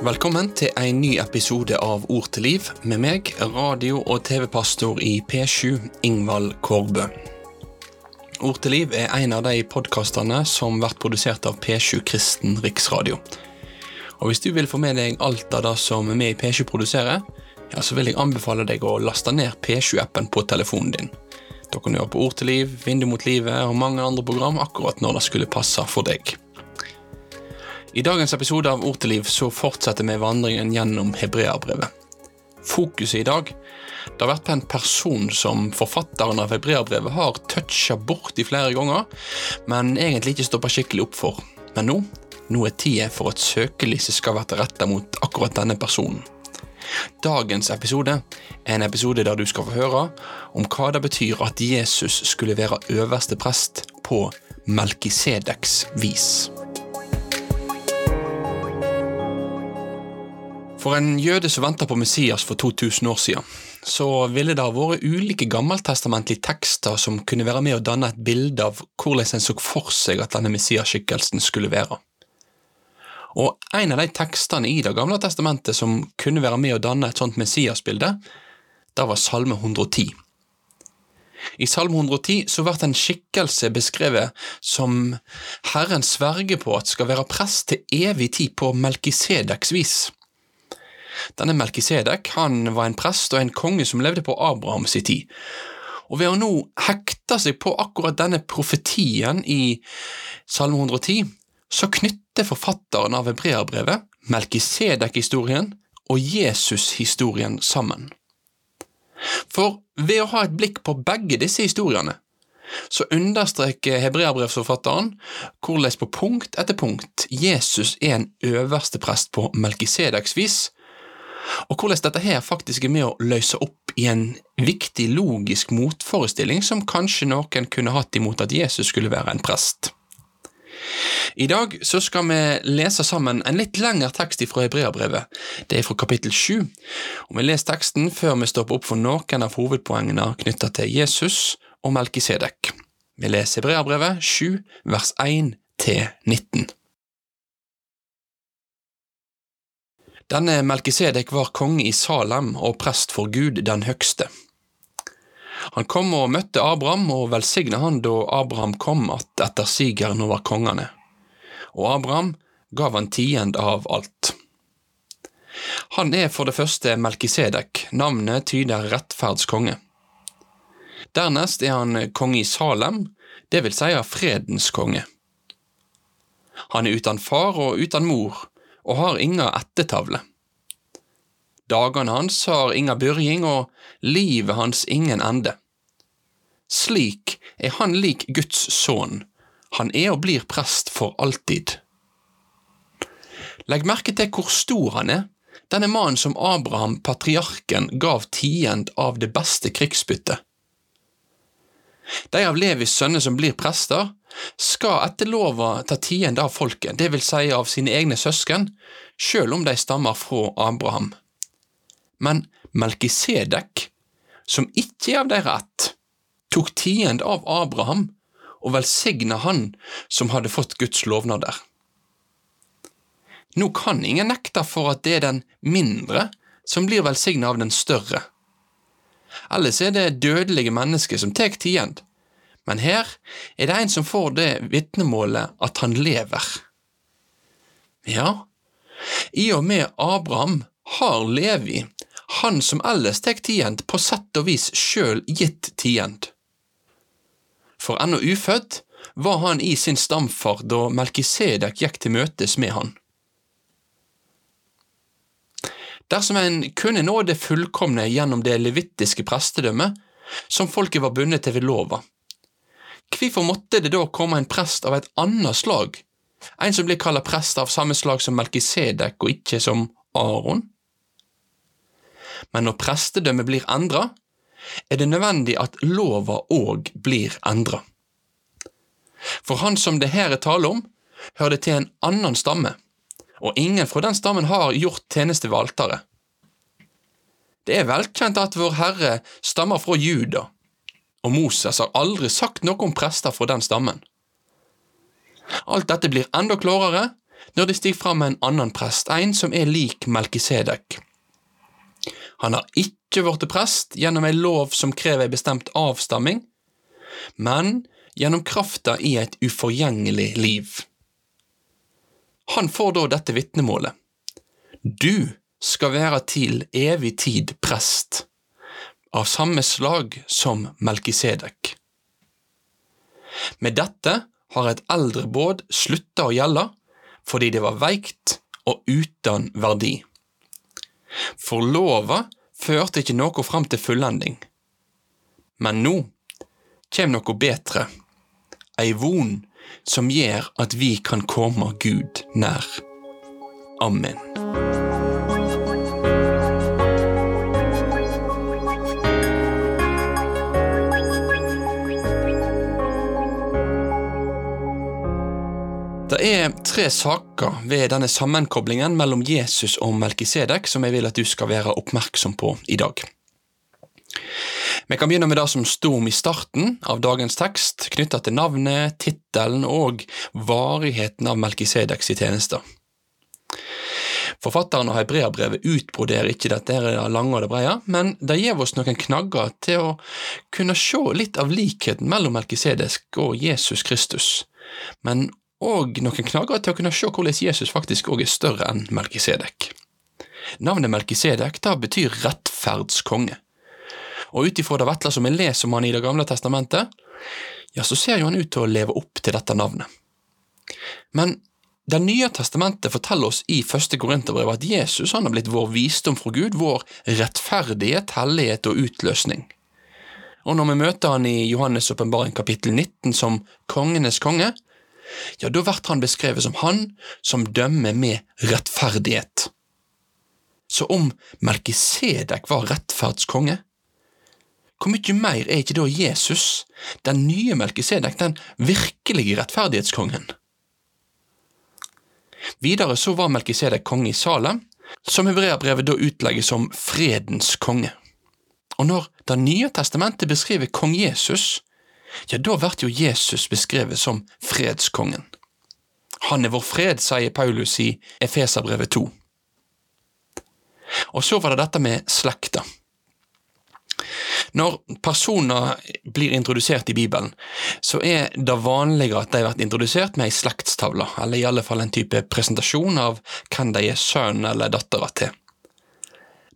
Velkommen til en ny episode av Ord til liv med meg, radio- og TV-pastor i P7, Ingvald Kårbø. Ord til liv er en av de podkastene som blir produsert av P7 Kristen Riksradio. Og Hvis du vil få med deg alt av det som vi i P7 produserer, ja, så vil jeg anbefale deg å laste ned P7-appen på telefonen din. Da kan du høre på Ord til liv, Vindu mot livet og mange andre program akkurat når det skulle passe for deg. I dagens episode av Ord til liv så fortsetter vi vandringen gjennom hebreabrevet. Fokuset i dag det har vært på en person som forfatteren av hebreabrevet har toucha borti flere ganger, men egentlig ikke stoppa skikkelig opp for. Men nå, nå er tida for at søkelyset skal være retta mot akkurat denne personen. Dagens episode er en episode der du skal få høre om hva det betyr at Jesus skulle være øverste prest på Melkisedeks vis. For en jøde som venta på Messias for 2000 år siden, så ville det ha vært ulike gammeltestamentlige tekster som kunne være med å danne et bilde av hvordan en så for seg at denne Messias-skikkelsen skulle være. Og en av de tekstene i Det gamle testamentet som kunne være med å danne et sånt Messias-bilde, det var Salme 110. I Salme 110 så blir en skikkelse beskrevet som Herren sverger på at skal være prest til evig tid på Melkisedeks vis. Denne Melkisedek han var en prest og en konge som levde på Abrahams tid. Og ved å nå hekte seg på akkurat denne profetien i Salme 110, så knytter forfatteren av hebreerbrevet Melkisedek-historien og Jesus-historien sammen. For ved å ha et blikk på begge disse historiene, så understreker hebreerbrevsforfatteren hvordan på punkt etter punkt Jesus er en øverste prest på Melkisedeks vis, og hvordan dette her faktisk er med å løse opp i en viktig logisk motforestilling som kanskje noen kunne hatt imot at Jesus skulle være en prest. I dag så skal vi lese sammen en litt lengre tekst fra Hebreabrevet. Det er fra kapittel 7, og vi leser teksten før vi stopper opp for noen av hovedpoengene knytta til Jesus og Melkisedek. Vi leser Hebreabrevet 7, vers 1 til 19. Denne Melkisedek var konge i Salem og prest for Gud den høgste. Han kom og møtte Abraham og velsigna han da Abraham kom att etter sigeren over kongene, og Abraham gav han tiend av alt. Han er for det første Melkisedek, navnet tyder rettferdskonge. Dernest er han konge i Salem, det vil si fredens konge. Han er uten far og uten mor, og har inga ættetavle. Dagene hans har inga byrjing, og livet hans ingen ende. Slik er han lik Guds sønn, han er og blir prest for alltid. Legg merke til hvor stor han er, denne mannen som Abraham, patriarken, gav tiend av det beste krigsbyttet. De av Levis sønner som blir prester, skal etter lova ta tiende av folket, det vil si av sine egne søsken, sjøl om de stammer fra Abraham. Men Melkisedek, som ikke er av deres ett, tok tiende av Abraham og velsigna han som hadde fått Guds lovnader. Nå kan ingen nekte for at det er den mindre som blir velsigna av den større. Ellers er det dødelige mennesker som tar tiend, men her er det en som får det vitnemålet at han lever. Ja, i og med Abraham har Levi, han som ellers tar tiend, på sett og vis sjøl gitt tiend. For ennå ufødt var han i sin stamfar da Melkisedek gikk til møtes med han. Dersom en kunne nå det fullkomne gjennom det levittiske prestedømmet, som folket var bundet til ved lova, Hvorfor måtte det da komme en prest av et annet slag, en som blir kalt prest av samme slag som Melkisedek og ikke som Aron? Men når prestedømmet blir endra, er det nødvendig at lova òg blir endra. For han som det her er tale om, hører det til en annen stamme, og ingen fra den stammen har gjort tjeneste ved altaret. Det er velkjent at Vår Herre stammer fra Juda, og Moses har aldri sagt noe om prester fra den stammen. Alt dette blir enda klarere når det stiger fram en annen prest, en som er lik Melkisedek. Han har ikke blitt prest gjennom ei lov som krever ei bestemt avstamming, men gjennom krafta i et uforgjengelig liv. Han får da dette vitnemålet. Du skal være til evig tid prest, av samme slag som Melkisedek. Med dette har et eldre båd slutta å gjelde, fordi det var veikt og uten verdi. For lova førte ikke noe fram til fullending. Men nå kjem noe betre, ei von som gjør at vi kan komme Gud nær. Amen. Det er tre saker ved denne sammenkoblingen mellom Jesus og Melkisedek som jeg vil at du skal være oppmerksom på i dag. Vi kan begynne med det som sto om i starten av dagens tekst, knytta til navnet, tittelen og varigheten av Melkisedeks tjenester. Forfatteren av Hebreabrevet utbroderer ikke dette her det lange og det breie, men det gir oss noen knagger til å kunne se litt av likheten mellom Melkisedesk og Jesus Kristus, men òg noen knagger til å kunne se hvordan Jesus faktisk òg er større enn Melkisedek. Navnet Melkisedek da betyr rettferdskonge, og ut ifra det vesle som vi leser om han i Det gamle testamentet, ja, så ser jo han ut til å leve opp til dette navnet. Men Det nye testamentet forteller oss i første Korinterbrev at Jesus han har blitt vår visdom fra Gud, vår rettferdighet, hellighet og utløsning. Og når vi møter han i Johannes' åpenbaring kapittel 19 som kongenes konge, ja, da blir han beskrevet som han som dømmer med rettferdighet. Så om Melkisedek var rettferdskonge, hvor mye mer er ikke da Jesus, den nye Melkisedek, den virkelige rettferdighetskongen? Videre så var Melkisedek konge i Salem, som hebreabrevet da utlegges som fredens konge. Og når Det nye testamentet beskriver kong Jesus, ja, da blir jo Jesus beskrevet som fredskongen. Han er vår fred, sier Paulus i Efeserbrevet 2. Og så var det dette med slekta. Når personer blir introdusert i Bibelen, så er det vanligere at de blir introdusert med ei slektstavle, eller i alle fall en type presentasjon av hvem de er sønn eller dattera til.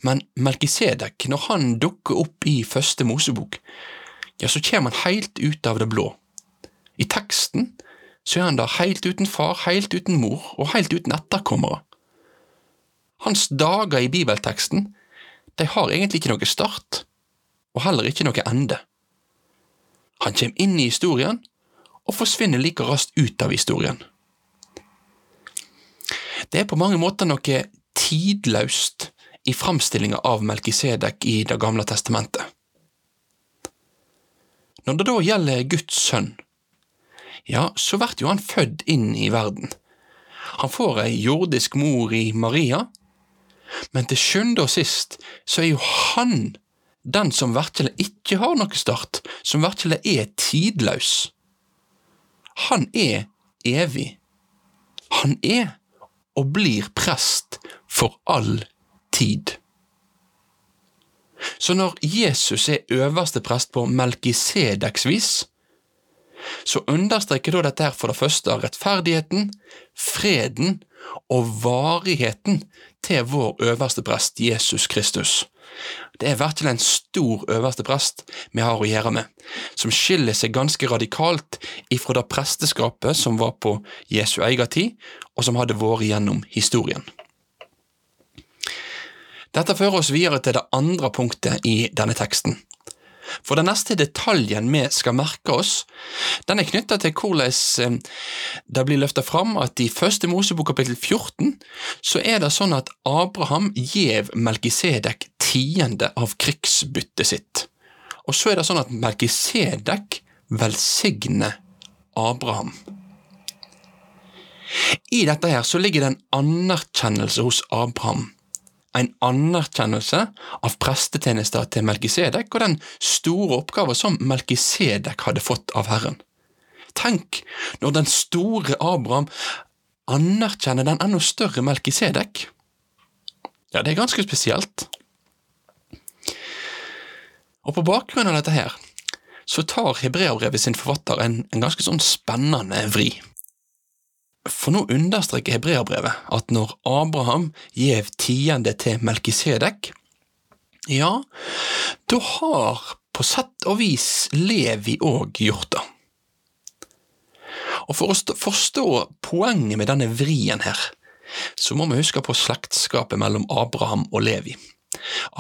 Men Melkisedek, når han dukker opp i første Mosebok, ja, så kommer han helt ut av det blå. I teksten så er han da helt uten far, helt uten mor og helt uten etterkommere. Hans dager i bibelteksten, de har egentlig ikke noe start, og heller ikke noe ende. Han kommer inn i historien og forsvinner like raskt ut av historien. Det er på mange måter noe tidløst i framstillinga av Melkisedek i Det gamle testamentet. Når det da gjelder Guds sønn, ja, så blir jo han født inn i verden. Han får ei jordisk mor i Maria, men til sjuende og sist så er jo han den som virkelig ikke har noe start, som virkelig er tidløs. Han er evig. Han er og blir prest for all tid. Så når Jesus er øverste prest på Melkisedeks vis, så understreker da dette her for det første rettferdigheten, freden og varigheten til vår øverste prest, Jesus Kristus. Det er virkelig en stor øverste prest vi har å gjøre med, som skiller seg ganske radikalt ifra det presteskapet som var på Jesu egen tid, og som hadde vært gjennom historien. Dette fører oss videre til det andre punktet i denne teksten. For den neste detaljen vi skal merke oss, den er knytta til hvordan eh, det blir løfta fram at i første Mosebok kapittel 14 så er det sånn at Abraham gjev Melkisedek tiende av krigsbyttet sitt. Og så er det sånn at Melkisedek velsigner Abraham. I dette her så ligger det en anerkjennelse hos Abraham en anerkjennelse av prestetjenester til Melkisedek og den store oppgaven som Melkisedek hadde fått av Herren. Tenk når den store Abraham anerkjenner den enda større Melkisedek? Ja, det er ganske spesielt. Og på bakgrunn av dette her, så tar Hebreabrevet sin forfatter en, en ganske sånn spennende vri. For nå understreker Hebreabrevet at når Abraham gjev tiende til Melkisedek, ja, da har på sett og vis Levi òg gjort det. Og For å forstå poenget med denne vrien her, så må vi huske på slektskapet mellom Abraham og Levi.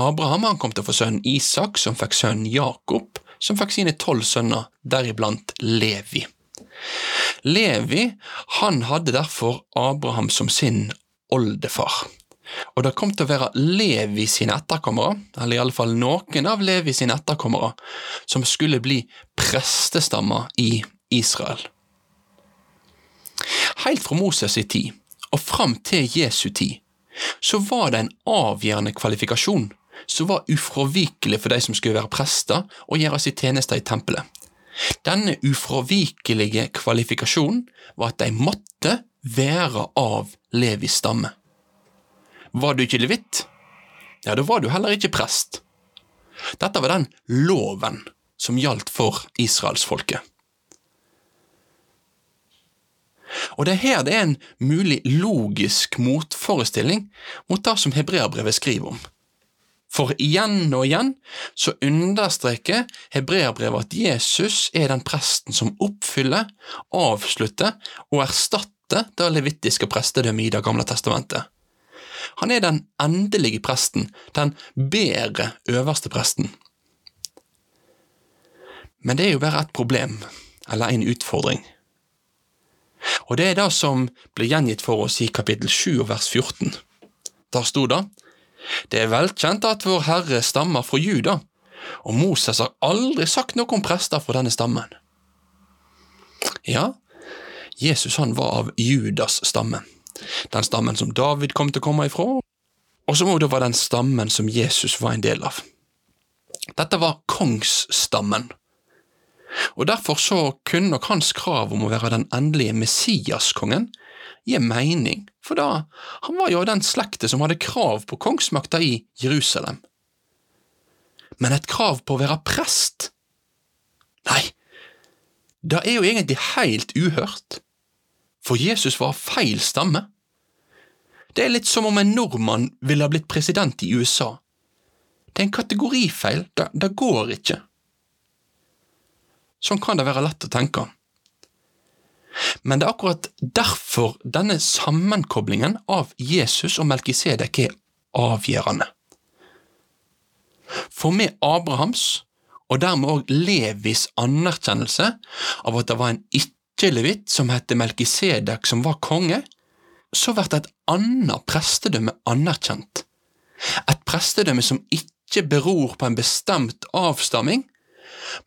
Abraham han kom til å få sønnen Isak, som fikk sønnen Jakob, som fikk sine tolv sønner, deriblant Levi. Levi han hadde derfor Abraham som sin oldefar. Og det kom til å være Levi sine etterkommere, eller i alle fall noen av Levi sine etterkommere, som skulle bli prestestammer i Israel. Helt fra Moses' i tid og fram til Jesu tid, så var det en avgjørende kvalifikasjon som var ufravikelig for de som skulle være prester og gjøre sin tjeneste i tempelet. Denne ufravikelige kvalifikasjonen var at de måtte være av Levis stamme. Var du ikke levitt? Ja, da var du heller ikke prest. Dette var den loven som gjaldt for israelsfolket. Og det er her det er en mulig logisk motforestilling mot det som hebreerbrevet skriver om. For igjen og igjen så understreker hebreerbrevet at Jesus er den presten som oppfyller, avslutter og erstatter det levittiske prestedømmet i Det gamle testamentet. Han er den endelige presten, den bedre øverste presten. Men det er jo bare et problem, eller en utfordring. Og det er det som blir gjengitt for oss i kapittel 7 vers 14. Der sto det Det er velkjent at Vår Herre stammer fra Juda, og Moses har aldri sagt noe om prester fra denne stammen. Ja, Jesus han var av Judas stamme, den stammen som David kom til å komme ifra, og som også var den stammen som Jesus var en del av. Dette var kongsstammen, og Derfor så kunne nok hans krav om å være den endelige Messiaskongen gi mening, for da han var jo av den slekte som hadde krav på kongsmakta i Jerusalem. Men et krav på å være prest? Nei, det er jo egentlig helt uhørt, for Jesus var feil stamme. Det er litt som om en nordmann ville ha blitt president i USA. Det er en kategorifeil, det, det går ikke. Sånn kan det være lett å tenke. Men det er akkurat derfor denne sammenkoblingen av Jesus og Melkisedek er avgjørende. For med Abrahams, og dermed òg Levis anerkjennelse av at det var en ikke-levitt som het Melkisedek som var konge, så blir et annet prestedømme anerkjent. Et prestedømme som ikke beror på en bestemt avstamming,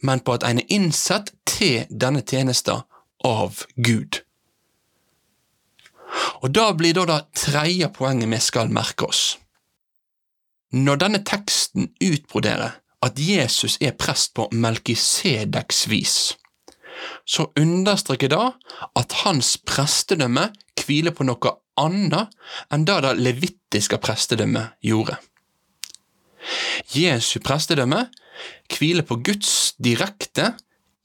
men på at en er innsatt til denne tjenesten av Gud. Og Da blir da det tredje poenget vi skal merke oss. Når denne teksten utbroderer at Jesus er prest på Melkisedeks vis, så understreker det at hans prestedømme hviler på noe annet enn det det levittiske prestedømmet gjorde. Jesu prestedømme hviler på Guds direkte,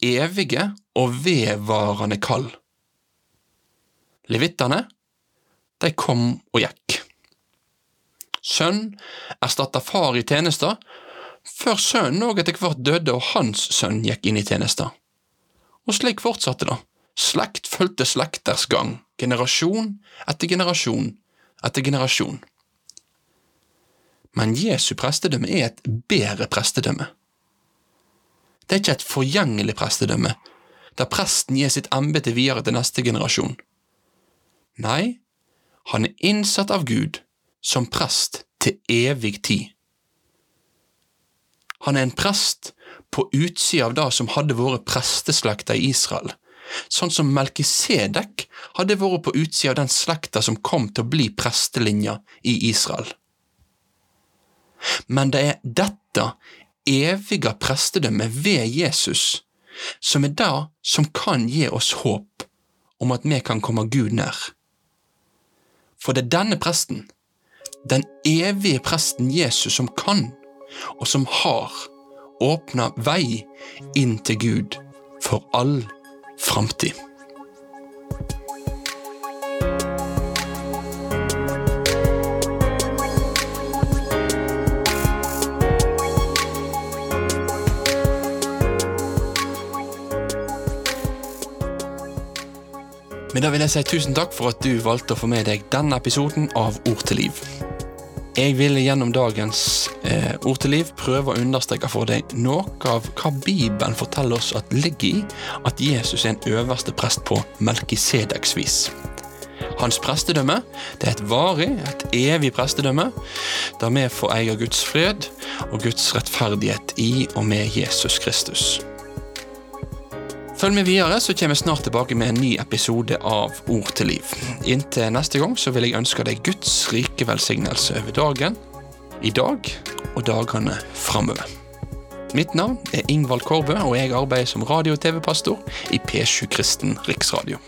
evige og vedvarende kall. Levittene, de kom og gikk. Sønn erstatta far i tjenesta, før sønnen òg etter hvert døde og hans sønn gikk inn i tjenesta. Og slik fortsatte det. Slekt fulgte slekters gang, generasjon etter generasjon etter generasjon. Men Jesu prestedømme er et bedre prestedømme. Det er ikke et forgjengelig prestedømme, der presten gir sitt embete videre til neste generasjon. Nei, han er innsatt av Gud som prest til evig tid. Han er en prest på utsida av det som hadde vært presteslekta i Israel, sånn som Melkisedek hadde vært på utsida av den slekta som kom til å bli prestelinja i Israel. Men det er dette evige prestedømme ved Jesus som er det som kan gi oss håp om at vi kan komme Gud nær. For det er denne presten, den evige presten Jesus, som kan, og som har, åpna vei inn til Gud for all framtid. Men da vil jeg si tusen takk for at du valgte å få med deg denne episoden av Ord til liv. Jeg vil gjennom dagens eh, Ord til liv prøve å understreke for deg noe av hva Bibelen forteller oss at ligger i at Jesus er en øverste prest på Melkisedeks vis. Hans prestedømme det er et varig, et evig prestedømme, der vi får eie Guds fred og Guds rettferdighet i og med Jesus Kristus. Følg med videre, så kommer jeg snart tilbake med en ny episode av Ord til liv. Inntil neste gang så vil jeg ønske deg Guds rike velsignelse over dagen, i dag og dagene framover. Mitt navn er Ingvald Kårbø, og jeg arbeider som radio- og TV-pastor i P7 Kristen Riksradio.